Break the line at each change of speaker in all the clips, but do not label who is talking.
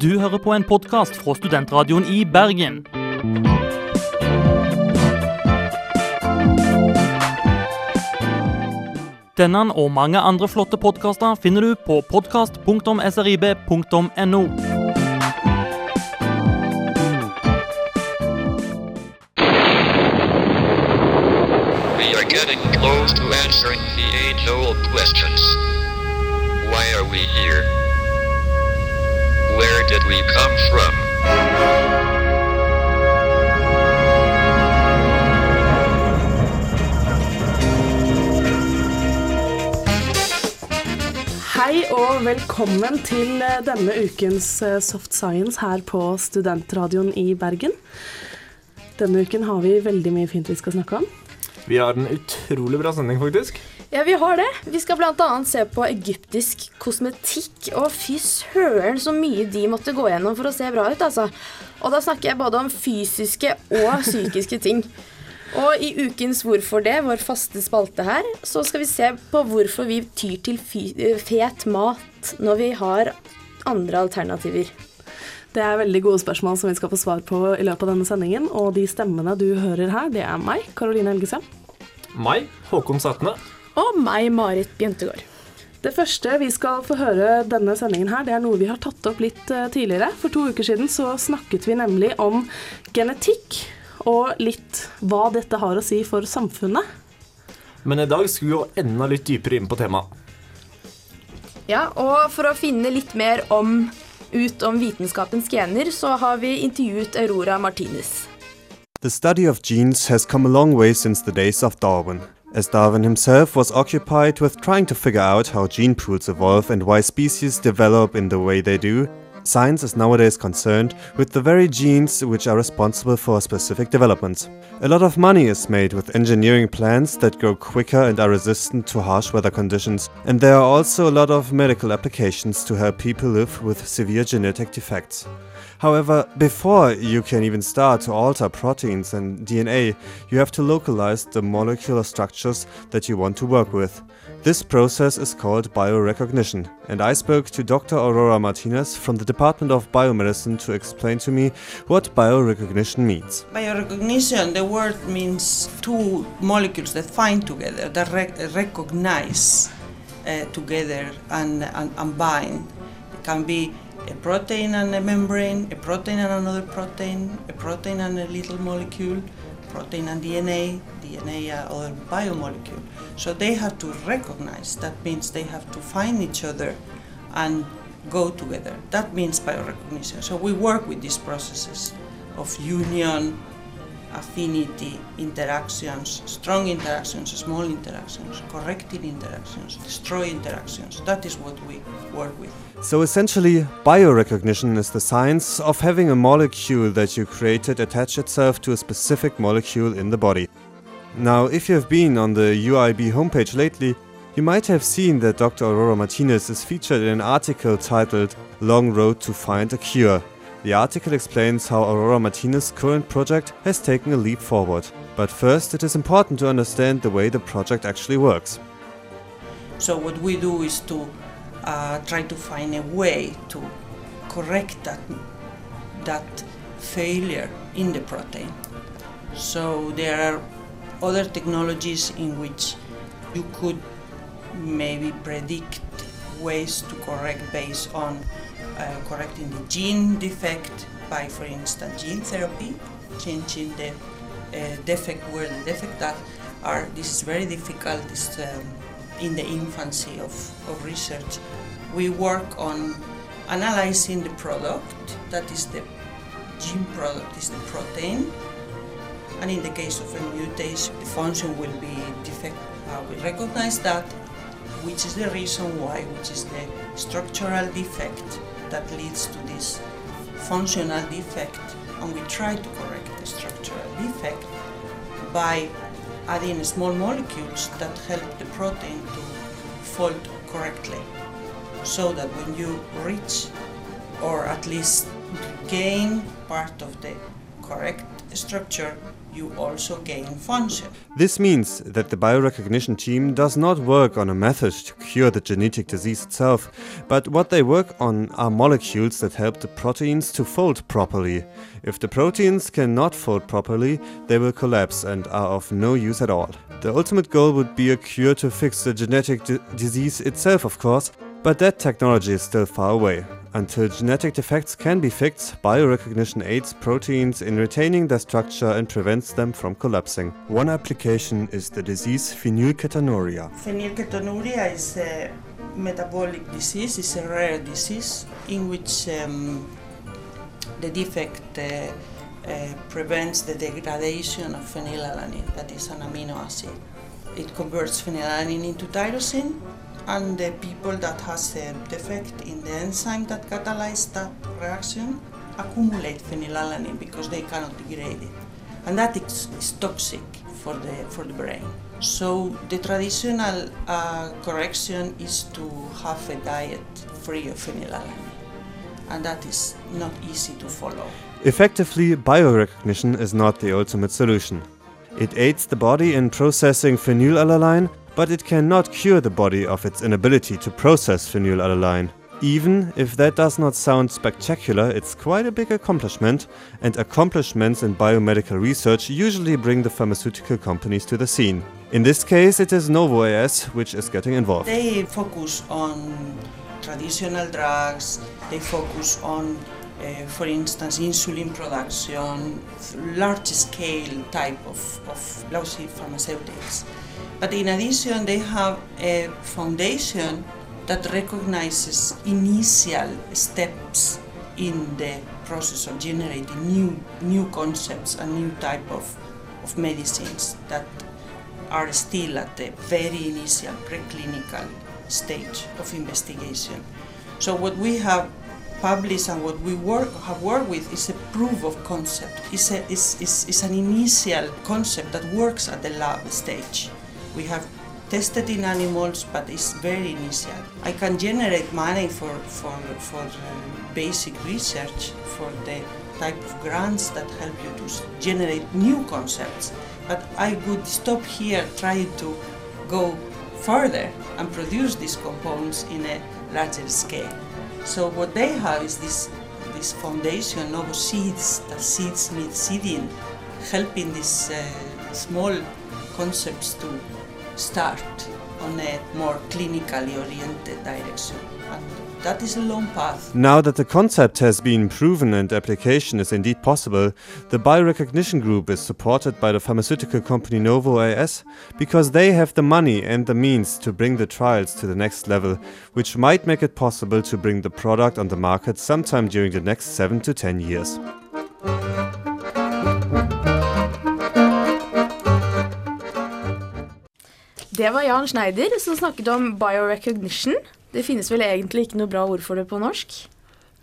Du hører på en podkast fra Studentradioen i Bergen. Denne og mange andre flotte podkaster finner du på podkast.srib.no.
We are getting close to answering the age-old questions. Why are we here? We come from?
Hei og velkommen til eh, denne ukens eh, Soft Science her på Studentradioen i Bergen. Denne uken har vi veldig mye fint vi skal snakke om.
Vi har en utrolig bra sending, faktisk.
Ja, vi har det. Vi skal bl.a. se på egyptisk kosmetikk. Og fy søren så mye de måtte gå gjennom for å se bra ut, altså. Og da snakker jeg både om fysiske og psykiske ting. Og i ukens Hvorfor det, vår faste spalte her, så skal vi se på hvorfor vi tyr til fy fet mat når vi har andre alternativer.
Det er veldig gode spørsmål som vi skal få svar på i løpet av denne sendingen. Og de stemmene du hører her, det er meg, Karoline Elgesen.
Meg, Håkon Sætne.
Og meg, Marit Bjøntegård.
Det første vi skal få høre denne sendingen her, det er noe vi har tatt opp litt eh, tidligere. For to uker siden så snakket vi nemlig om genetikk, og litt hva dette har å si for samfunnet.
Men i dag skal vi gå enda litt dypere inn på temaet.
Ja, og for å finne litt mer om, ut om vitenskapens gener, så har vi intervjuet Aurora Martinez.
The study of genes has come a long way since the days of Darwin, as Darwin himself was occupied with trying to figure out how gene pools evolve and why species develop in the way they do. Science is nowadays concerned with the very genes which are responsible for specific developments. A lot of money is made with engineering plants that grow quicker and are resistant to harsh weather conditions, and there are also a lot of medical applications to help people live with severe genetic defects. However, before you can even start to alter proteins and DNA, you have to localize the molecular structures that you want to work with. This process is called biorecognition, and I spoke to Dr. Aurora Martinez from the Department of Biomedicine to explain to me what biorecognition means.
Biorecognition, the word means two molecules that find together, that rec- recognize uh, together and, and, and bind. It can be a protein and a membrane, a protein and another protein, a protein and a little molecule, protein and DNA, DNA and other biomolecule. So they have to recognize, that means they have to find each other and go together. That means biorecognition. So we work with these processes of union, affinity, interactions, strong interactions, small interactions, corrective interactions, destroy interactions. That is what we work with.
So essentially, biorecognition is the science of having a molecule that you created attach itself to a specific molecule in the body. Now, if you have been on the UIB homepage lately, you might have seen that Dr. Aurora Martinez is featured in an article titled Long Road to Find a Cure. The article explains how Aurora Martinez's current project has taken a leap forward. But first, it is important to understand the way the project actually works.
So what we do is to uh, try to find a way to correct that that failure in the protein. So there are other technologies in which you could maybe predict ways to correct based on uh, correcting the gene defect by, for instance, gene therapy, changing the uh, defect where the defect that are. This is very difficult. It's, um, in the infancy of, of research. We work on analyzing the product, that is the gene product, is the protein. And in the case of a mutation, the function will be defect. Uh, we recognize that, which is the reason why, which is the structural defect that leads to this functional defect. And we try to correct the structural defect by adding small molecules that help the protein to fold correctly so that when you reach or at least gain part of the correct structure you also gain function.
This means that the biorecognition team does not work on a method to cure the genetic disease itself, but what they work on are molecules that help the proteins to fold properly. If the proteins cannot fold properly, they will collapse and are of no use at all. The ultimate goal would be a cure to fix the genetic di- disease itself, of course, but that technology is still far away. Until genetic defects can be fixed, biorecognition aids proteins in retaining their structure and prevents them from collapsing. One application is the disease phenylketonuria.
Phenylketonuria is a metabolic disease, it's a rare disease in which um, the defect uh, uh, prevents the degradation of phenylalanine, that is an amino acid. It converts phenylalanine into tyrosine, and the people that has a defect in the enzyme that catalyzes that reaction accumulate phenylalanine because they cannot degrade it, and that is, is toxic for the for the brain. So the traditional uh, correction is to have a diet free of phenylalanine, and that is not easy to follow.
Effectively, biorecognition is not the ultimate solution. It aids the body in processing phenylalanine, but it cannot cure the body of its inability to process phenylalanine. Even if that does not sound spectacular, it's quite a big accomplishment, and accomplishments in biomedical research usually bring the pharmaceutical companies to the scene. In this case, it is Novo AS which is getting involved.
They focus on traditional drugs, they focus on, uh, for instance, insulin production, large scale type of, of lousy pharmaceutics. But in addition, they have a foundation that recognizes initial steps in the process of generating new, new concepts and new type of, of medicines that are still at the very initial preclinical stage of investigation. So what we have published and what we work, have worked with is a proof of concept. It's, a, it's, it's, it's an initial concept that works at the lab stage. We have tested in animals, but it's very initial. I can generate money for, for, for uh, basic research, for the type of grants that help you to generate new concepts. But I would stop here trying to go further and produce these compounds in a larger scale. So what they have is this, this foundation of seeds, that seeds need seeding, helping these uh, small concepts to start on a more clinically oriented direction. And that is a long path.
Now that the concept has been proven and application is indeed possible, the biorecognition group is supported by the pharmaceutical company Novo AS because they have the money and the means to bring the trials to the next level, which might make it possible to bring the product on the market sometime during the next 7 to 10 years.
Det var Jan Schneider som snakket om biorecognition. Det finnes vel egentlig ikke noe bra ord for det på norsk.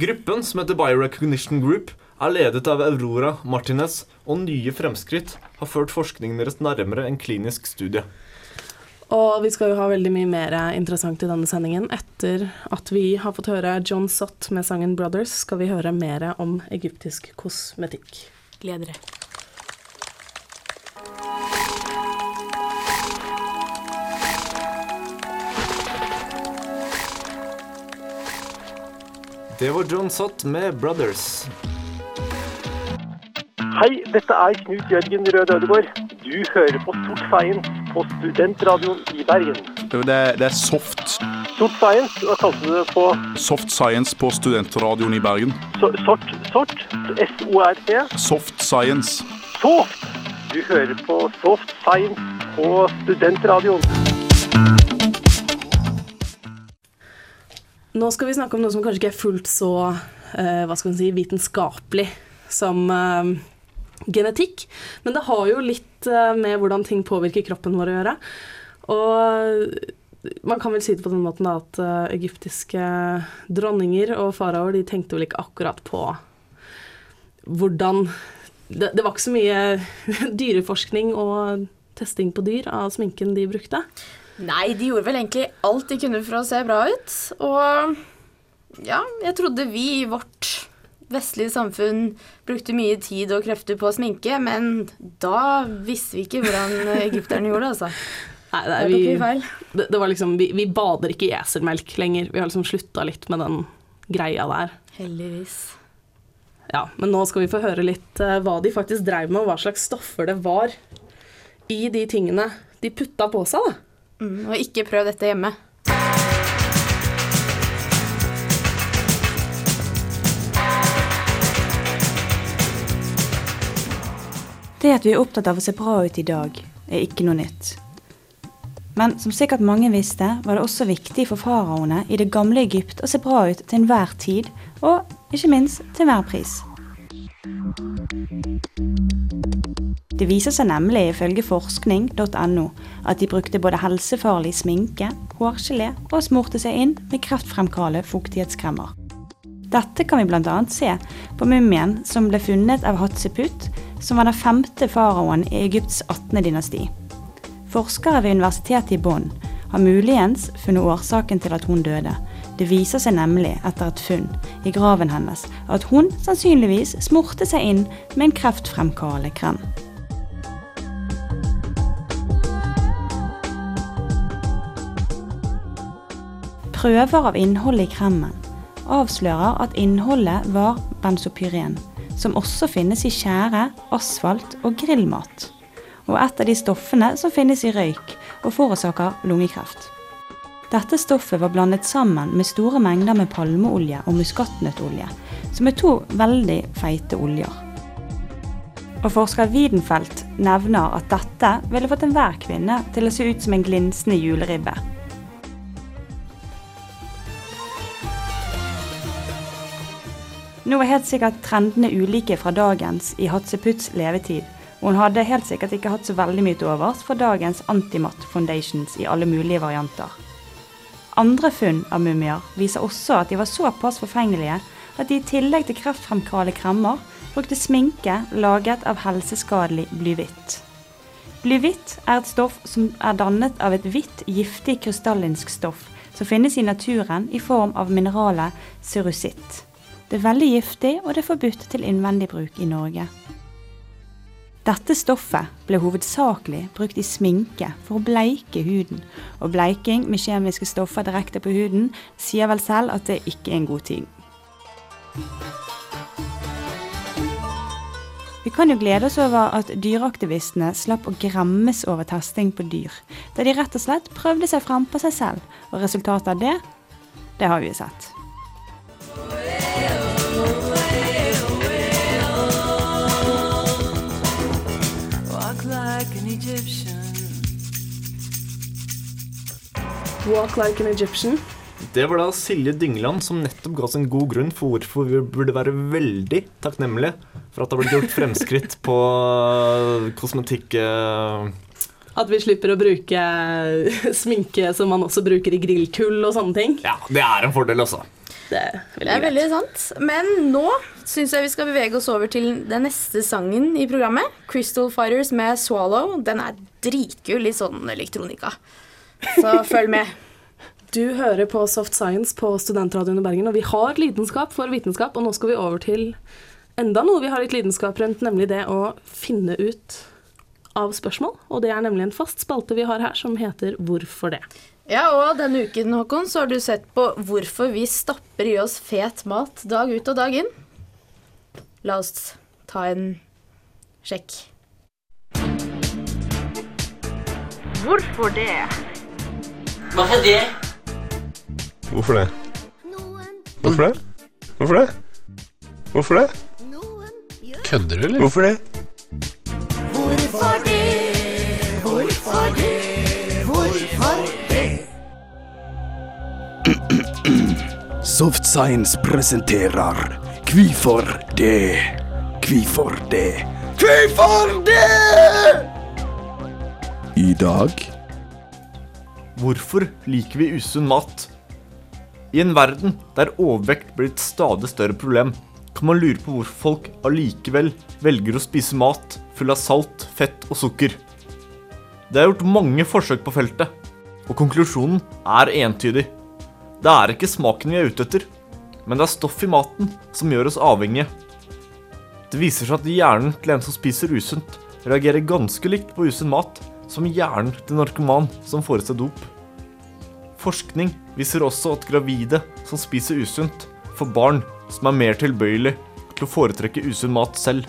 Gruppen, som heter Biorecognition Group, er ledet av Aurora Martinez, og nye fremskritt har ført forskningen deres nærmere en klinisk studie.
Og vi skal jo ha veldig mye mer interessant i denne sendingen. Etter at vi har fått høre John Sott med sangen 'Brothers', skal vi høre mer om egyptisk kosmetikk.
Gleder dere.
Det var John Sott med 'Brothers'.
Hei, dette er Knut Jørgen Rød Ødegård. Du hører på Sort Science på Studentradioen i Bergen.
Det er, det er soft,
Sort Science, hva kalte du det på
soft science på studentradioen i Bergen.
so, sort? Sort? S-O-R-T?
Soft science.
Soft! Du hører på Soft Science på Studentradioen.
Nå skal vi snakke om noe som kanskje ikke er fullt så uh, hva skal si, vitenskapelig som uh, genetikk. Men det har jo litt uh, med hvordan ting påvirker kroppen vår å gjøre. Og man kan vel si det på den måten da, at uh, egyptiske dronninger og faraoer tenkte vel ikke akkurat på hvordan det, det var ikke så mye dyreforskning og testing på dyr av sminken de brukte.
Nei, de gjorde vel egentlig alt de kunne for å se bra ut. Og ja, jeg trodde vi i vårt vestlige samfunn brukte mye tid og krefter på å sminke, men da visste vi ikke hvordan egypterne gjorde det, altså.
Nei, det, er,
vi
det, det var liksom, vi, vi bader ikke i eselmelk lenger. Vi har liksom slutta litt med den greia der.
Heldigvis.
Ja, Men nå skal vi få høre litt eh, hva de faktisk dreiv med, og hva slags stoffer det var i de tingene de putta på seg. da.
Mm, og ikke prøv dette hjemme.
Det at vi er opptatt av å se bra ut i dag, er ikke noe nytt. Men som sikkert mange visste, var det også viktig for faraoene i det gamle Egypt å se bra ut til enhver tid, og ikke minst til enhver pris. Det viser seg nemlig ifølge forskning.no at de brukte både helsefarlig sminke, hårgelé og smurte seg inn med kreftfremkallende fuktighetskremmer. Dette kan vi bl.a. se på mumien som ble funnet av Hatseput, som var den femte faraoen i Egypts 18. dynasti. Forskere ved universitetet i Bonn har muligens funnet årsaken til at hun døde. Det viser seg nemlig etter et funn i graven hennes at hun sannsynligvis smurte seg inn med en kreftfremkallende krem. Prøver av innholdet i kremen avslører at innholdet var benzopyren, som også finnes i tjære, asfalt og grillmat. Og et av de stoffene som finnes i røyk og forårsaker lungekreft. Dette stoffet var blandet sammen med store mengder med palmeolje og muskatnøttolje, som er to veldig feite oljer. Og forsker Widenfeldt nevner at dette ville fått enhver kvinne til å se ut som en glinsende juleribbe. Nå er helt sikkert trendene ulike fra dagens i Hatseputs levetid, og hun hadde helt sikkert ikke hatt så veldig mye til overs for dagens antimatt foundations i alle mulige varianter. Andre funn av mumier viser også at de var såpass forfengelige at de i tillegg til kreftfremkallende kremmer brukte sminke laget av helseskadelig blyhvitt. Blyhvitt er et stoff som er dannet av et hvitt, giftig krystallinsk stoff som finnes i naturen i form av mineralet cerusitt. Det er veldig giftig, og det er forbudt til innvendig bruk i Norge. Dette stoffet ble hovedsakelig brukt i sminke for å bleike huden, og bleiking med kjemiske stoffer direkte på huden sier vel selv at det ikke er en god ting. Vi kan jo glede oss over at dyreaktivistene slapp å gremmes over testing på dyr, da de rett og slett prøvde seg frem på seg selv, og resultatet av det, det har vi jo sett.
Walk like an Egyptian.
Det var da Silje Dyngeland som nettopp ga oss en god grunn for hvorfor vi burde være veldig takknemlige for at det har blitt gjort fremskritt på kosmetikk... eh,
At vi slipper å bruke sminke som man også bruker i grillkull og sånne ting.
Ja, det er en fordel, altså.
Det er
Det
veldig
er veldig sant. Men nå syns jeg vi skal bevege oss over til den neste sangen i programmet. Crystal Fighters med Swallow. Den er dritkul i sånn elektronika. Så følg med.
Du hører på Soft Science på Studentradioen i Bergen, og vi har lidenskap for vitenskap, og nå skal vi over til enda noe vi har litt lidenskap rundt, nemlig det å finne ut av spørsmål. Og det er nemlig en fast spalte vi har her som heter Hvorfor det?
Ja, og denne uken, Håkon, så har du sett på hvorfor vi stapper i oss fet mat dag ut og dag inn. La oss ta en sjekk.
Hvorfor det?
Hvorfor det?
Hvorfor det? Hvorfor det? Hvorfor det? Hvorfor det?
Kødder du, eller?
Hvorfor det?
Hvorfor det? Hvorfor det? Hvorfor det?
Soft Science presenterer Kvifor det? Kvifor det? Kvifor det? I dag
Hvorfor liker vi usunn mat? I en verden der overvekt blir et stadig større problem, kan man lure på hvorfor folk allikevel velger å spise mat full av salt, fett og sukker. Det er gjort mange forsøk på feltet, og konklusjonen er entydig. Det er ikke smaken vi er ute etter, men det er stoff i maten som gjør oss avhengige. Det viser seg at hjernen til en som spiser usunt, reagerer ganske likt på usunn mat som hjernen til narkoman som får i seg dop. Forskning viser også at gravide som spiser usunt, får barn som er mer tilbøyelig til å foretrekke usunn mat selv.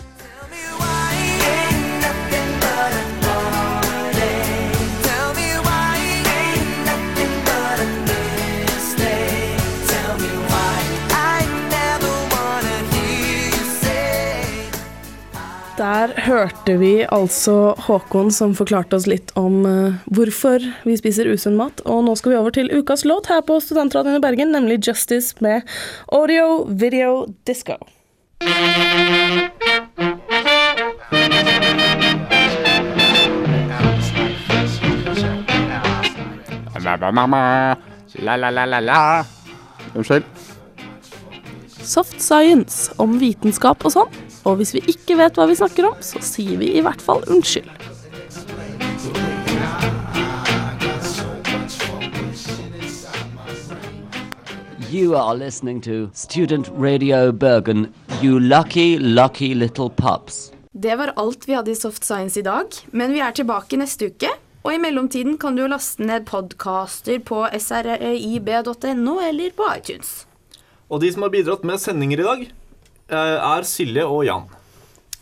Der hørte vi altså Håkon som forklarte oss litt om eh, hvorfor vi spiser usunn mat. Og nå skal vi over til ukas låt her på Studentradioen i Bergen, nemlig 'Justice' med Audio Video Disco.
La-la-la-la-la. Unnskyld.
Soft science om vitenskap og sånn. Og hvis vi ikke vet hva vi snakker om, så sier vi i hvert fall unnskyld.
You are listening to Student Radio Bergen, you lucky, lucky little pups.
Det var alt vi hadde i Soft Science i dag, men vi er tilbake neste uke. Og i mellomtiden kan du laste ned podkaster på srib.no eller på iTunes.
Og de som har bidratt med sendinger i dag, er Silje og Jan.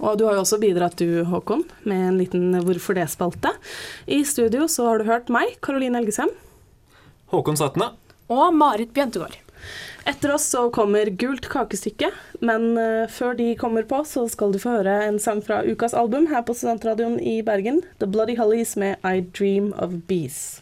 Og du har jo også bidratt du, Håkon, med en liten Hvorfor det-spalte. I studio så har du hørt meg, Karoline Elgesem.
Håkon Sætne.
Og Marit Bjøntegård.
Etter oss så kommer Gult kakestykke, men eh, før de kommer på, så skal du få høre en sang fra ukas album her på Studentradioen i Bergen. The Bloody Hollies med I Dream of Bees.